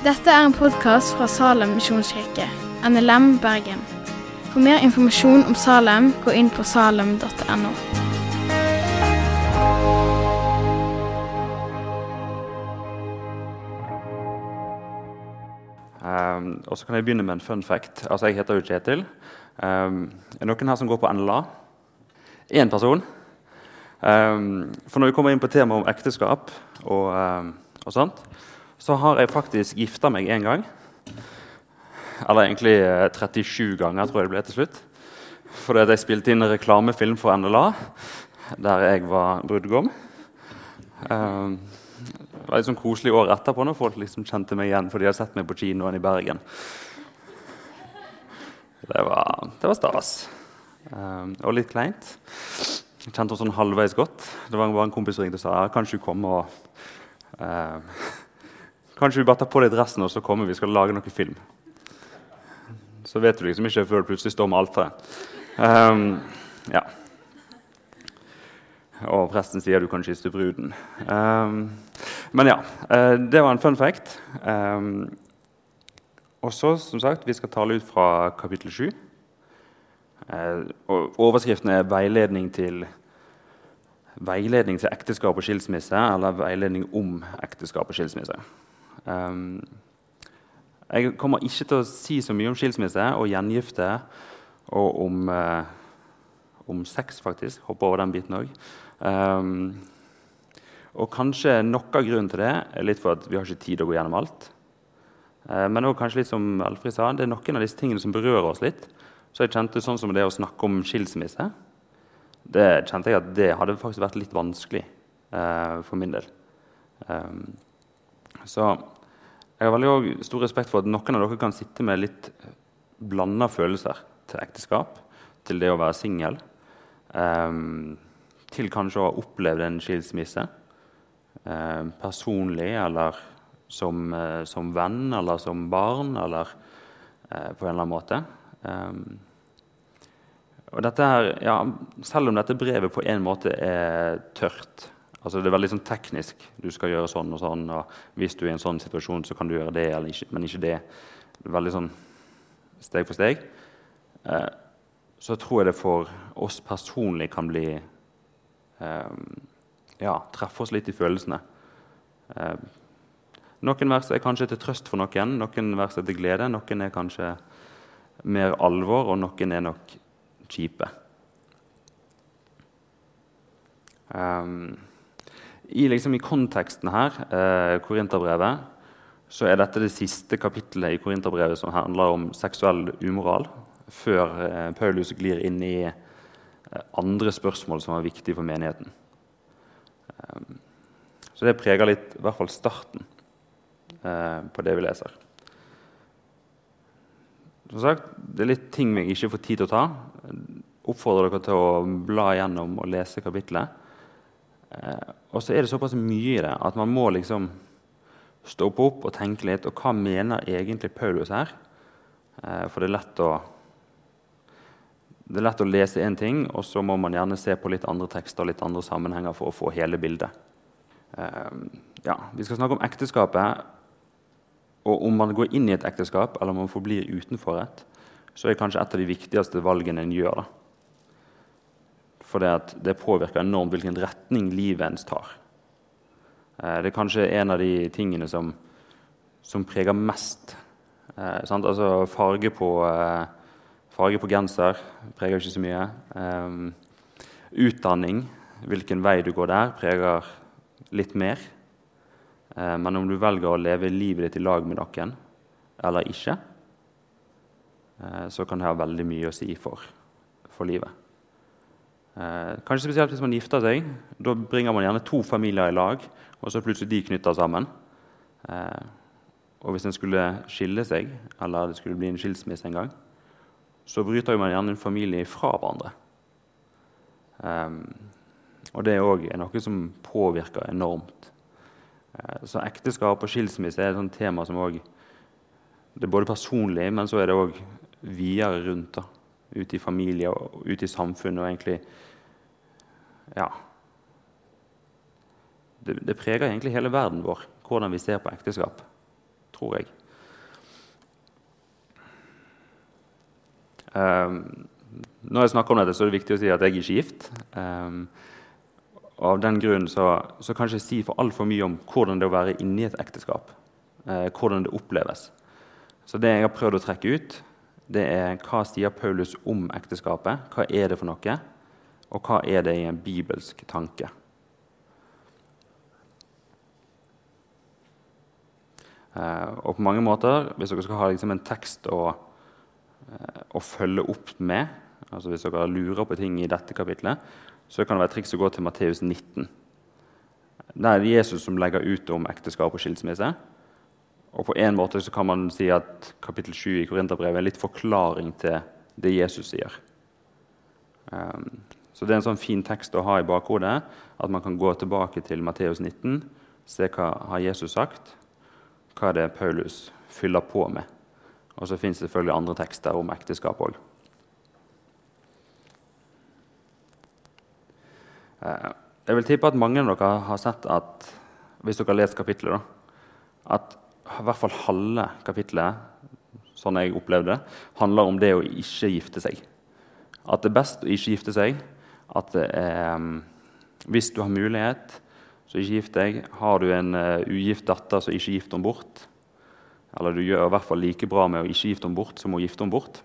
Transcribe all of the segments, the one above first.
Dette er en podkast fra Salem misjonskirke, NLM Bergen. For mer informasjon om Salem, gå inn på salem.no. Um, og så kan jeg begynne med en fun fact. Altså, Jeg heter jo Kjetil. Um, er det noen her som går på NLA? Én person. Um, for når vi kommer inn på temaet om ekteskap, og, og, sånt, så har jeg faktisk gifta meg én gang. Eller egentlig 37 ganger, tror jeg det ble til slutt. Fordi jeg spilte inn en reklamefilm for NLA der jeg var brudgom. Um, det var litt sånn koselig år etterpå når folk liksom kjente meg igjen. for de hadde sett meg på kinoen i Bergen. Det var, det var stas. Um, og litt kleint. Jeg kjente henne sånn halvveis godt. Det var bare en kompis som ringte og sa kan ikke du komme og uh, Kanskje vi bare tar på deg dressen og så kommer vi skal lage noe film. Så vet du liksom ikke før du plutselig står med alteret. Um, ja. Og presten sier du kan kysse bruden. Um, men ja, uh, det var en fun fact. Um, og så, som sagt, vi skal tale ut fra kapittel 7. Uh, overskriften er 'Veiledning til, veiledning til ekteskap og skilsmisse', eller 'Veiledning om ekteskap og skilsmisse'. Um, jeg kommer ikke til å si så mye om skilsmisse og gjengifte og om, uh, om sex, faktisk. Hopper over den biten òg. Um, og kanskje noe av grunnen til det er litt for at vi har ikke tid å gå gjennom alt. Uh, men også kanskje litt som Elfrid sa, det er noen av disse tingene som berører oss litt. Så jeg kjente sånn som det å snakke om skilsmisse det kjente jeg at det hadde faktisk vært litt vanskelig uh, for min del. Um, så jeg har veldig stor respekt for at noen av dere kan sitte med litt blanda følelser til ekteskap, til det å være singel, um, til kanskje å ha opplevd en skilsmisse um, personlig eller som, uh, som, venn eller som barn eller uh, på en eller annen måte. Um, og dette her, ja, selv om dette brevet på en måte er tørt altså Det er veldig sånn teknisk. Du skal gjøre sånn og sånn. og Hvis du er i en sånn situasjon, så kan du gjøre det, ikke, men ikke det. det veldig sånn steg for steg. Eh, så tror jeg det for oss personlig kan bli eh, Ja, treffe oss litt i følelsene. Eh, noen vers er kanskje til trøst for noen, noen vers er til glede. Noen er kanskje mer alvor, og noen er nok kjipe. Um, i, liksom, I, konteksten her, eh, Korinterbrevet, så er dette det siste kapittelet i Korinterbrevet som handler om seksuell umoral, før eh, Paulus glir inn i eh, andre spørsmål som er viktige for menigheten. Um, så det preger litt, i hvert fall starten eh, på det vi leser. Som sagt, Det er litt ting vi ikke får tid til å ta. Oppfordrer dere til å bla gjennom og lese kapittelet. Eh, og så er det såpass mye i det at man må liksom stoppe opp og tenke litt. Og hva mener egentlig Paulus her? Eh, for det er lett å det er lett å lese én ting, og så må man gjerne se på litt andre tekster litt andre sammenhenger for å få hele bildet. Eh, ja, vi skal snakke om ekteskapet. Og om man går inn i et ekteskap eller om man forblir utenfor et, så er det kanskje et av de viktigste valgene en gjør. da. For det, det påvirker enormt hvilken retning livet ens tar. Eh, det er kanskje en av de tingene som, som preger mest. Eh, altså farge på, eh, farge på, genser preger ikke så mye. Eh, utdanning, hvilken vei du går der, preger litt mer. Eh, men om du velger å leve livet ditt i lag med noen eller ikke, eh, så kan det ha veldig mye å si for, for livet. Eh, kanskje spesielt hvis man gifter seg. Da bringer man gjerne to familier i lag, og så plutselig de knytter sammen. Eh, og hvis en skulle skille seg, eller det skulle bli en skilsmisse en gang, så bryter man gjerne en familie fra hverandre. Eh, og det er òg noe som påvirker enormt. Uh, så ekteskap og skilsmisse er et tema som òg Det er både personlig, men så er det òg videre rundt. da ute i familie og ute i samfunnet. og egentlig ja, det, det, preger egentlig hele verden vår, hvordan vi ser på ekteskap. tror jeg. Um, når jeg snakker om dette, så er det viktig å si at jeg er ikke gift. Um, av den grunn så, så kan jeg ikke si for altfor mye om hvordan det er å være inni et ekteskap. Uh, hvordan det oppleves. Så det jeg har prøvd å trekke ut, det er hva sier Paulus om ekteskapet? Hva er det for noe? Og hva er det i en bibelsk tanke? Uh, og på mange måter, hvis dere skal ha liksom en tekst å, uh, å følge opp med, altså hvis dere lurer på ting i dette kapitlet, så kan det være triks å gå til Matteus 19. Der er det Jesus som legger ut om ekteskap og skilsmisse. Og på en måte så kan man si at kapittel 7 i Korinterbrevet er litt forklaring til det Jesus sier. Så det er en sånn fin tekst å ha i bakhodet, at man kan gå tilbake til Matteus 19, se hva har Jesus sagt, hva er det Paulus fyller på med. Og så fins selvfølgelig andre tekster om ekteskap òg. Uh, jeg vil tippe at mange av dere har sett at hvis dere har lest kapittelet, da, at i hvert fall halve kapittelet sånn jeg opplevde handler om det å ikke gifte seg. At det er best å ikke gifte seg. At mm, hvis du har mulighet, så ikke gift deg. Har du en uh, ugift datter, så ikke gift henne bort. Eller du gjør i hvert fall like bra med å ikke gifte henne bort som å gifte henne bort.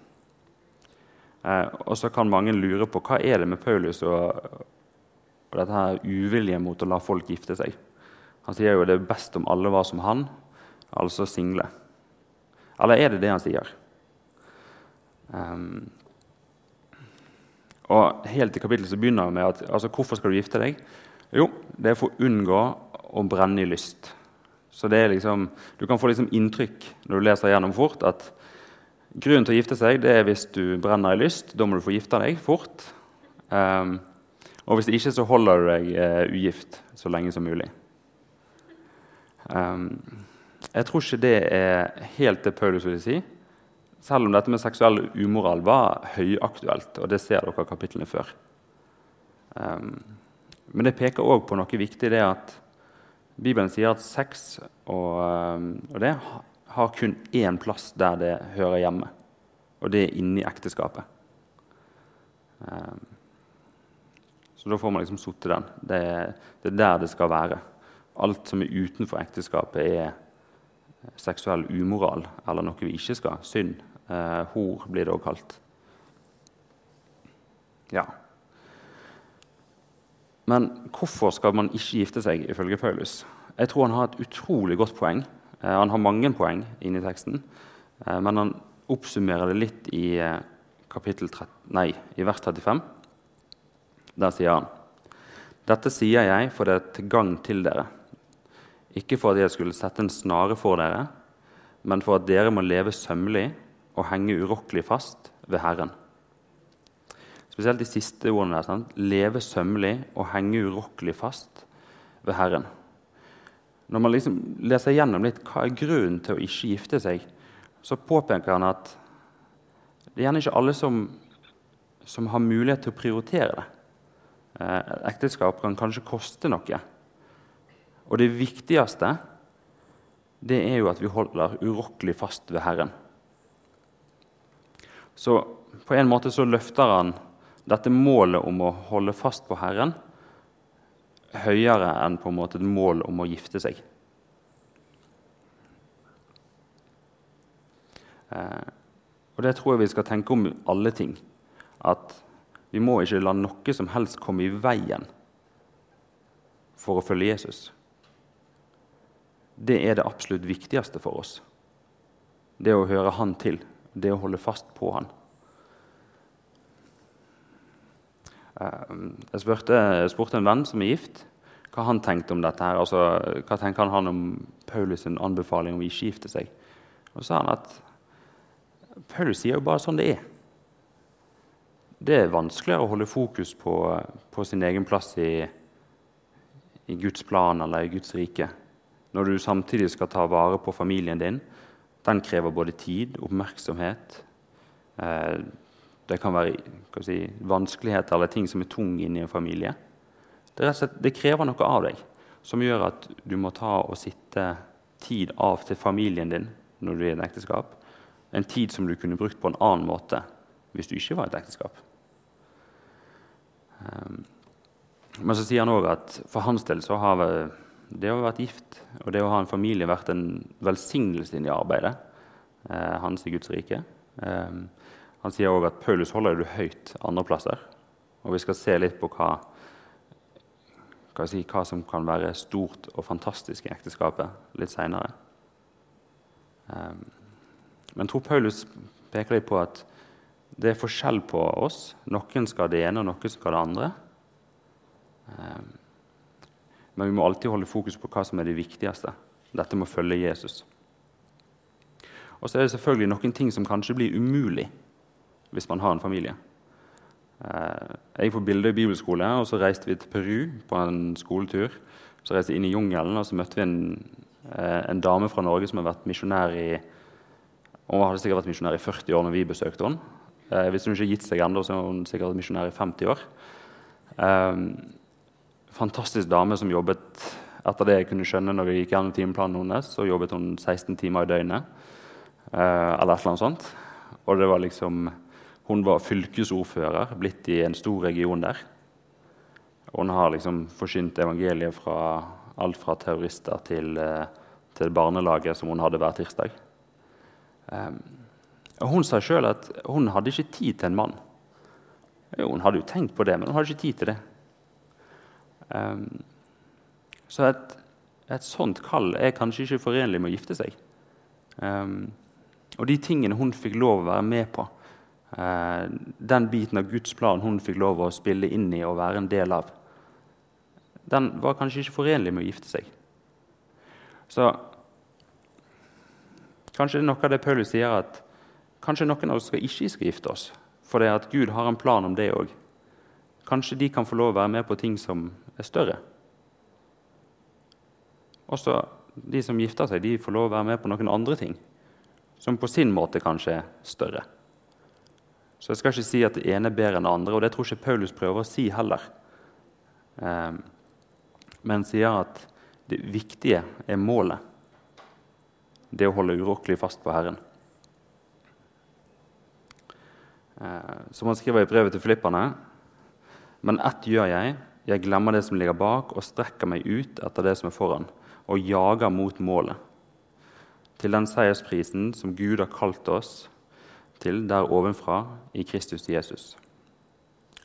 Eh, og så kan mange lure på hva er det med Paulus og, og dette her uviljen mot å la folk gifte seg. Han sier jo det er best om alle var som han altså single. Eller er det det han sier? Um, og Helt i kapittelet så begynner han med at altså, hvorfor skal du gifte deg? Jo, det er for å unngå å brenne i lyst. Så det er liksom, Du kan få liksom inntrykk når du leser gjennom fort, at grunnen til å gifte seg det er hvis du brenner i lyst. Da må du få gifte deg fort. Um, og hvis ikke, så holder du deg uh, ugift så lenge som mulig. Um, jeg tror ikke det er helt det Paulus vil si. Selv om dette med seksuell umoral var høyaktuelt, og det ser dere kapitlene før. Um, men det peker òg på noe viktig, det at Bibelen sier at sex og, um, og det har kun én plass der det hører hjemme, og det er inni ekteskapet. Um, så da får man liksom sotte den. Det, det er der det skal være. Alt som er utenfor ekteskapet, er seksuell umoral eller noe vi ikke skal. Synd. Eh, hor blir det òg kalt. Ja. Men hvorfor skal man ikke gifte seg, ifølge Paulus? Jeg tror han har et utrolig godt poeng. Eh, han har mange poeng inni teksten, eh, men han oppsummerer det litt i, eh, kapittel 30, nei, i vers 35. Der sier han dette sier jeg for det er til gagn til dere ikke for at jeg skulle sette en snare for dere, men for at dere må leve sømmelig og henge urokkelig fast ved Herren. Spesielt de siste ordene. der, sant? Leve sømmelig og henge urokkelig fast ved Herren. Når man liksom leser gjennom litt hva er grunnen til å ikke gifte seg, så påpeker han at det er gjerne ikke alle som, som har mulighet til å prioritere det. Eh, ekteskap kan kanskje koste noe. Og det viktigste det er jo at vi holder urokkelig fast ved Herren. Så på en måte så løfter han dette målet om å holde fast på Herren høyere enn på en måte et mål om å gifte seg. Eh, og Det tror jeg vi skal tenke om alle ting. At vi må ikke la noe som helst komme i veien for å følge Jesus det er det absolutt viktigste for oss. Det å høre Han til, det å holde fast på Han. Eh, jeg spurte, jeg spurte en venn som er gift, hva han tenkte om dette. her, altså, Hva tenker han om Paulus' anbefaling om å ikke gifte seg? Og så sa han at Paulus sier jo bare sånn det er. Det er vanskeligere å holde fokus på, på sin egen plass i, i Guds plan eller i Guds rike når du samtidig skal ta vare på familien din. Den krever både tid, oppmerksomhet eh, Det kan være si, vanskeligheter eller ting som er tung inni en familie. Det, slett, det, krever noe av deg som gjør at du må ta og sitte tid av til familien din når du er i et ekteskap. En tid som du kunne brukt på en annen måte hvis du ikke var i et ekteskap. Um, men så sier han òg at for hans del så har det å være gift og det å ha en familie vært en velsignelse inn i arbeidet eh, hans i Guds rike. Eh, han sier òg at Paulus holder du høyt andre plasser. Og vi skal se litt på hva, hva, si, hva som kan være stort og fantastisk i ekteskapet litt seinere. Eh, men jeg tror Paulus peker litt på at det er forskjell på oss. Noen skal det ene, og noen skal det andre. Ehm, men vi må alltid holde fokus på hva som er det viktigste. Dette med å følge Jesus. Og så er det selvfølgelig noen ting som kanskje blir umulig hvis man har en familie. Ehm, jeg gikk på i bibelskole, og så reiste vi til Peru på en skoletur. Så reiste vi inn i jungelen, og så møtte vi en, eh, en dame fra Norge som har vært misjonær i hun hadde sikkert vært misjonær i 40 år når vi besøkte henne. Eh, hvis hun ikke har gitt seg ennå, så er hun sikkert misjonær i 50 år. Fantastisk dame som jobbet etter det jeg kunne skjønne når jeg gikk gjennom timeplanen hennes, så jobbet hun 16 timer i døgnet. Eh, eller et eller annet sånt. Og det var liksom, hun var fylkesordfører, blitt i en stor region der. Og hun har liksom forsynt evangeliet fra alt fra terrorister til, eh, til barnelaget som hun hadde hver tirsdag. Um, og Hun sa sjøl at hun hadde ikke tid til en mann. Jo, hun hadde jo tenkt på det, men hun hadde ikke tid til det. Um, så et, et, sånt kall er kanskje ikke forenlig med å gifte seg. Um, og de tingene hun fikk lov å være med på, uh, den biten av Guds plan hun fikk lov å spille inn i og være en del av, den var kanskje ikke forenlig med å gifte seg. Så kanskje det er noe av det Paulus sier, at kanskje noen av oss skal ikke skal gifte oss, for det at Gud har en plan om det òg. Kanskje de kan få lov å være med på ting som er større. Også de som gifter seg, de får lov å være med på noen andre ting som på sin måte kanskje er større. Så jeg skal ikke si at det ene er bedre enn det andre, og det tror ikke Paulus prøver å si heller. Um, men sier at det viktige er målet. Det å holde urokkelig fast på Herren. Uh, som han skriver i brevet til filipperne men ett gjør jeg. Jeg glemmer det som ligger bak, og strekker meg ut etter det som er foran, og jager mot målet. Til den seiersprisen som Gud har kalt oss til der ovenfra i Kristus Jesus.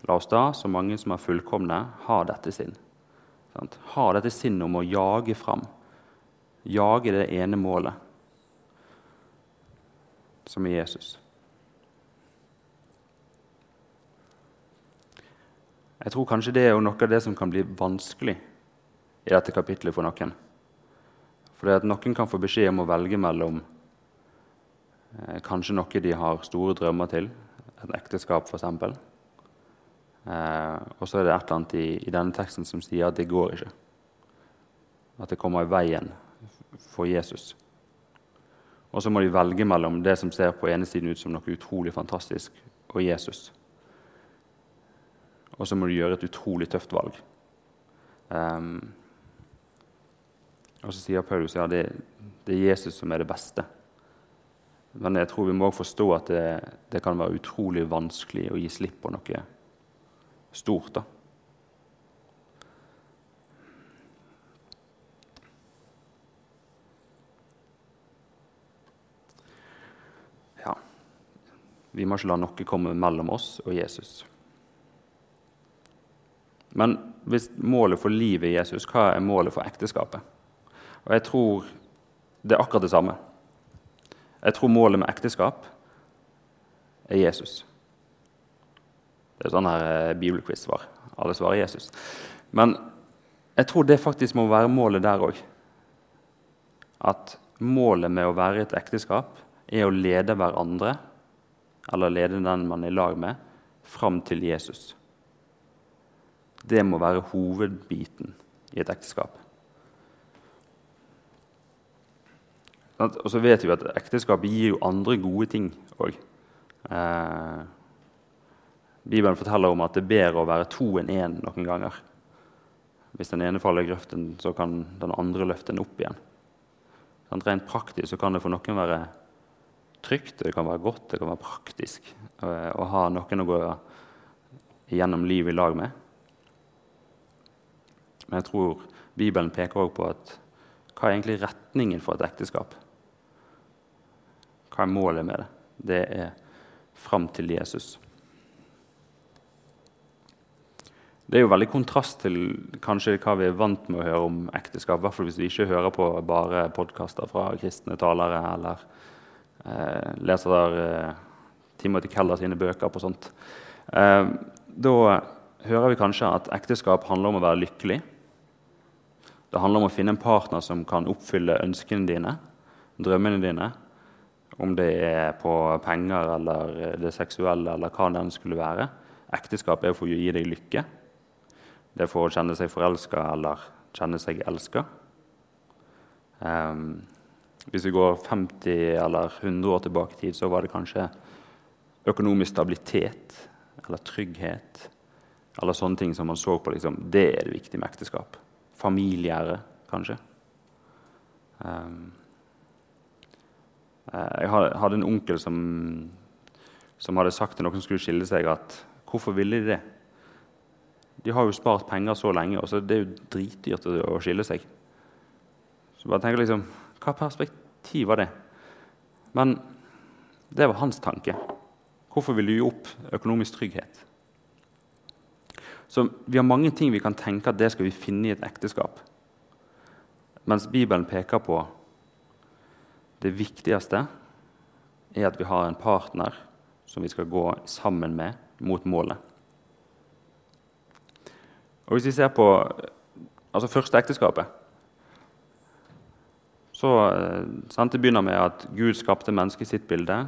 La oss da, så mange som er fullkomne, ha dette sinn. Ha dette sinnet om å jage fram. Jage det ene målet, som er Jesus. Jeg tror kanskje det er noe av det som kan bli vanskelig i dette kapitlet for noen. Fordi at noen kan få beskjed om å velge mellom eh, kanskje noe de har store drømmer til, et ekteskap f.eks. Eh, og så er det et eller annet i, i, denne teksten som sier at det går ikke. At det kommer i veien for Jesus. Og så må de velge mellom det som ser på ene siden ut som noe utrolig fantastisk, og Jesus og så må du gjøre et utrolig tøft valg. Um, og så sier Paulus ja, det, det, er Jesus som er det beste. Men jeg tror vi må forstå at det, det kan være utrolig vanskelig å gi slipp på noe stort. da. Ja, vi må ikke la noe komme mellom oss og Jesus. Men hvis målet for livet i Jesus, hva er målet for ekteskapet? Og Jeg tror det er akkurat det samme. Jeg tror målet med ekteskap er Jesus. Det er sånn her eh, bibelquiz-svar. Alle svarer Jesus. Men jeg tror det faktisk må være målet der òg. At målet med å være i et ekteskap er å lede hverandre, eller lede den man er i lag med, fram til Jesus. Det må være hovedbiten i et ekteskap. Og så vet vi at ekteskapet gir jo andre gode ting òg. Eh, Bibelen forteller om at det er bedre å være to enn én noen ganger. Hvis den ene faller i grøften, så kan den andre løfte den opp igjen. Sånn, Rent praktisk så kan det for noen være trygt, det kan være godt, det kan være praktisk eh, å ha noen å gå gjennom livet i lag med. Men jeg tror Bibelen peker også på at hva er egentlig retningen for et ekteskap? Hva er målet med det? Det er fram til Jesus. Det er jo veldig kontrast til kanskje hva vi er vant med å høre om ekteskap. I hvert fall hvis vi ikke hører på bare podkaster fra kristne talere eller eh, leser eh, Timothy Keller sine bøker på sånt. Eh, da hører vi kanskje at ekteskap handler om å være lykkelig. Det handler om å finne en partner som kan oppfylle ønskene dine, drømmene dine. Om det er på penger eller det seksuelle eller hva det skulle være. Ekteskap er for å gi deg lykke. Det er for å kjenne seg forelska eller kjenne seg elska. Um, hvis vi går 50 eller 100 år tilbake i tid, så var det kanskje økonomisk stabilitet eller trygghet eller sånne ting som man så på. Liksom, det er det viktige med ekteskap. Familieære, kanskje. Um, jeg hadde en onkel som, som hadde sagt til noen som skulle skille seg, at hvorfor ville de det? De har jo spart penger så lenge, og så det er jo dritdyrt å skille seg. Så bare tenker liksom Hva perspektiv var det? Men det var hans tanke. Hvorfor vil du gi opp økonomisk trygghet? Så Vi har mange ting vi kan tenke at det skal vi finne i et ekteskap. Mens Bibelen peker på det viktigste er at vi har en partner som vi skal gå sammen med mot målet. Og Hvis vi ser på altså første ekteskapet så eh, sant, Det begynner med at Gud skapte mennesket i sitt bilde.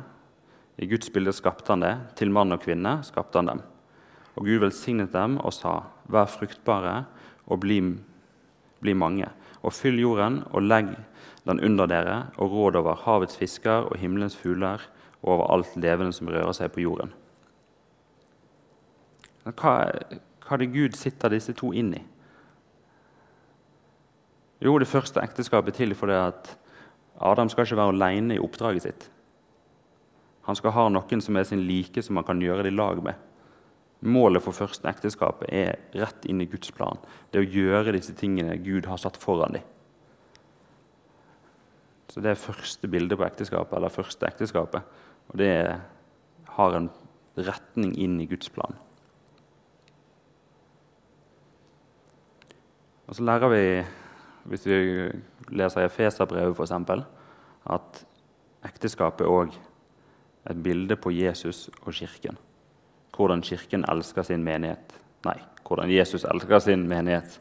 I Guds bilde skapte han det. Til mann og kvinne skapte han dem. Og Gud velsignet dem og sa, vær fruktbare og bli, bli mange. Og fyll jorden og legg den under dere, og råd over havets fisker og himmelens fugler og over alt levende som rører seg på jorden. Hva, hva det Gud sitter disse to inn i? Jo, det første ekteskapet til fordi at Adam skal ikke være alene i oppdraget sitt. Han skal ha noen som er sin like, som han kan gjøre det i lag med. Målet for første ekteskapet er rett inn i Guds plan. Det å gjøre disse tingene Gud har satt foran dem. Så Det er første bilde på ekteskapet, eller første ekteskapet. Og det har en retning inn i Guds plan. Og så lærer vi, hvis vi leser Efeserbrevet f.eks., at ekteskapet er òg et bilde på Jesus og Kirken. Hvordan Kirken elsker sin menighet. Nei, hvordan Jesus elsker sin menighet.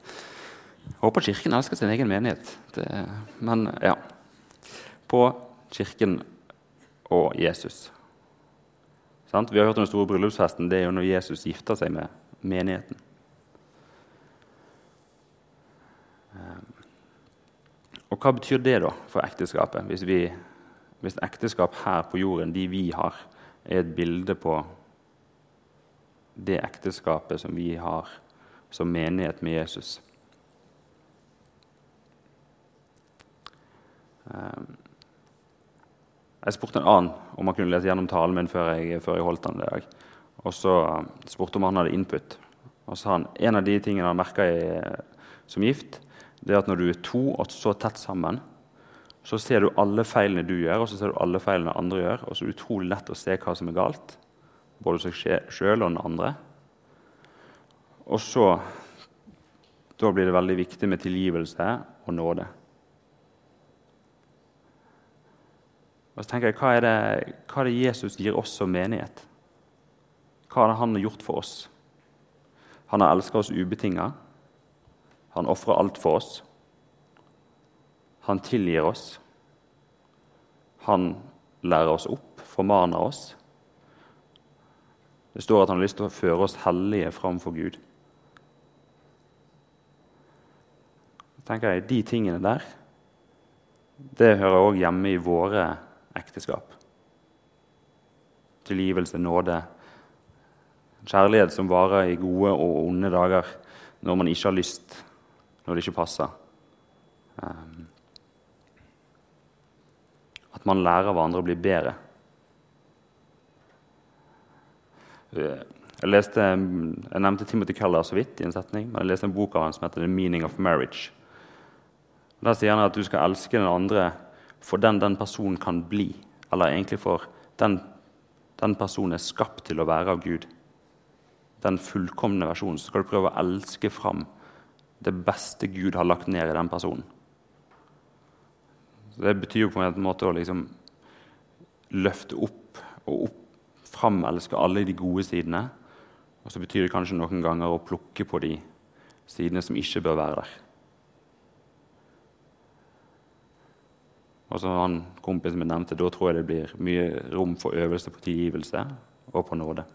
Jeg håper Kirken elsker sin egen menighet. Det, men ja På Kirken og Jesus. Sant? Vi har hørt om den store bryllupsfesten. Det er jo når Jesus gifter seg med menigheten. Og hva betyr det da for ekteskapet? Hvis, vi, hvis ekteskap her på jorden, de vi har, er et bilde på det ekteskapet som vi har som menighet med Jesus. Ehm, jeg spurte en annen om han kunne lese gjennom talen min før jeg, før jeg holdt den. dag. Og så spurte om han hadde input. Og så sa han en av de tingene han merka som gift, det er at når du er to og så tett sammen, så ser du alle feilene du gjør, og så ser du alle feilene andre gjør. Og så er det utrolig lett å se hva som er galt, både seg sjøl og den andre. Og så Da blir det veldig viktig med tilgivelse og nåde. Og så tenker jeg, Hva er det, hva er det Jesus gir oss som menighet? Hva det han har gjort for oss? Han har elska oss ubetinga. Han ofrer alt for oss. Han tilgir oss. Han lærer oss opp, formaner oss. Det står at han har lyst til å føre oss hellige framfor Gud. tenker jeg, De tingene der det hører òg hjemme i våre ekteskap. Tilgivelse, nåde, kjærlighet som varer i gode og onde dager når man ikke har lyst når det ikke passer. Um, At man lærer hverandre å bli bedre. Jeg, leste, jeg nevnte Timothy Keller så vidt i en setning, men jeg leste en bok av han som heter 'The Meaning of Marriage'. Der sier han at du skal elske den andre for den den personen kan bli. Eller egentlig for den, den personen er skapt til å være av Gud. Den fullkomne versjonen. Så skal du prøve å elske fram det beste Gud har lagt ned i den personen. Så Det betyr jo på en måte å liksom løfte opp og opp, framelske alle de gode sidene. Og så betyr det kanskje noen ganger å plukke på de sidene som ikke bør være der. Og som han kompisen min nevnte, da tror jeg det blir mye rom for øvelse på tilgivelse og på nåde.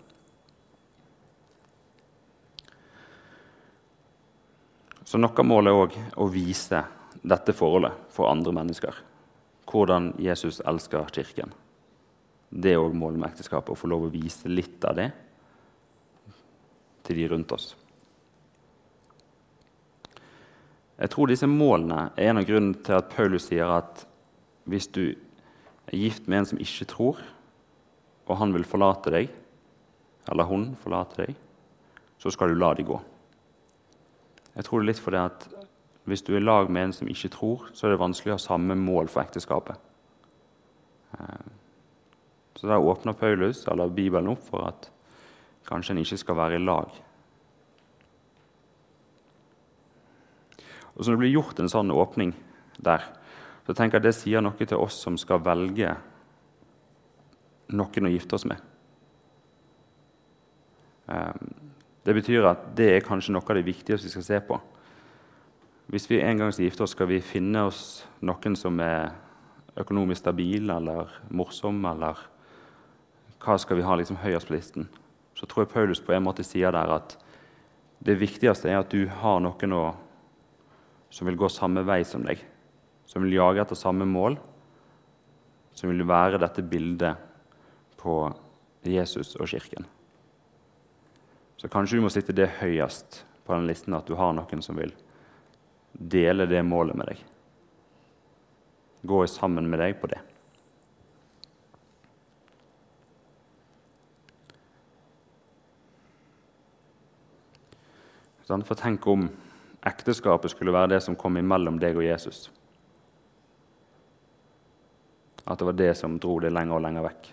Så noe av målet er òg å vise dette forholdet for andre mennesker. Hvordan Jesus elsker Kirken. Det er òg målet med ekteskapet, å få lov å vise litt av det til de rundt oss. Jeg tror disse målene er en av grunnene til at Paulus sier at hvis du er gift med en som ikke tror, og han vil forlate deg, eller hun forlate deg, så skal du la dem gå. Jeg tror det er litt fordi at hvis du er lag med en som ikke tror, så er det vanskelig å ha samme mål for ekteskapet. Da åpner Paulus eller Bibelen opp for at kanskje en ikke skal være i lag. Og Så det blir gjort en sånn åpning der, så tenker jeg det sier noe til oss som skal velge noen å gifte oss med. Um, det betyr at det er kanskje noe av det viktigste vi skal se på. Hvis vi en gang skal gifte oss, skal vi finne oss noen som er økonomisk stabil eller morsom, eller hva skal vi ha liksom høyest på listen? Så tror jeg Paulus på en måte sier der at det viktigste er at du har noen å, som vil gå samme vei som deg, som vil jage etter samme mål, som vil være dette bildet på Jesus og Kirken. Så kanskje du må sitte det høyest på den listen at du har noen som vil dele det målet med deg. Gå sammen med deg på det. For tenk om ekteskapet skulle være det som kom imellom deg og Jesus. At det var det som dro det lenger og lenger vekk.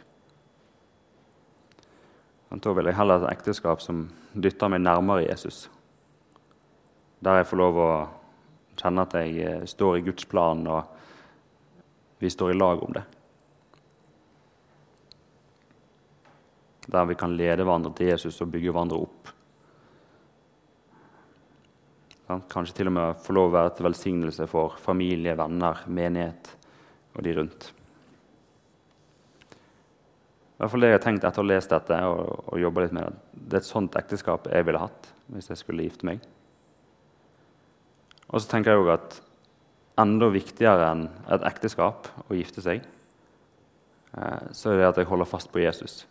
Da vil jeg heller ha et ekteskap som dytter meg nærmere Jesus. Der jeg får lov å kjenne at jeg eh, står i Guds plan, og vi står i lag om det. Der vi kan lede hverandre til Jesus og bygge hverandre opp. Kanskje til og med få lov å være til velsignelse for familie, venner, menighet og de rundt hvert fall det jeg har tenkt etter å ha lest dette og, og jobba litt med det. Det er et sånt ekteskap jeg ville hatt hvis jeg skulle gifte meg. Og så tenker jeg òg at enda viktigere enn et ekteskap å gifte seg, eh, så er det at jeg holder fast på Jesus.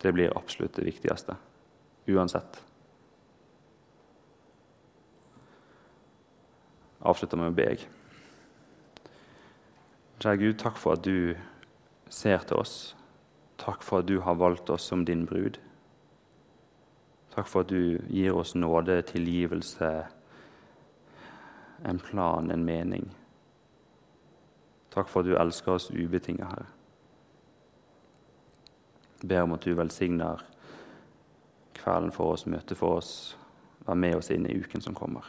Det blir absolutt det viktigste. Uansett. Avslutter med å be. Kjære Gud, takk for at du ser til oss. Takk for at du har valgt oss som din brud. Takk for at du gir oss nåde, tilgivelse, en plan, en mening. Takk for at du elsker oss ubetinget, Herre. Ber om at du velsigner kvelden for oss, møtet for oss. Vær med oss inn i uken som kommer.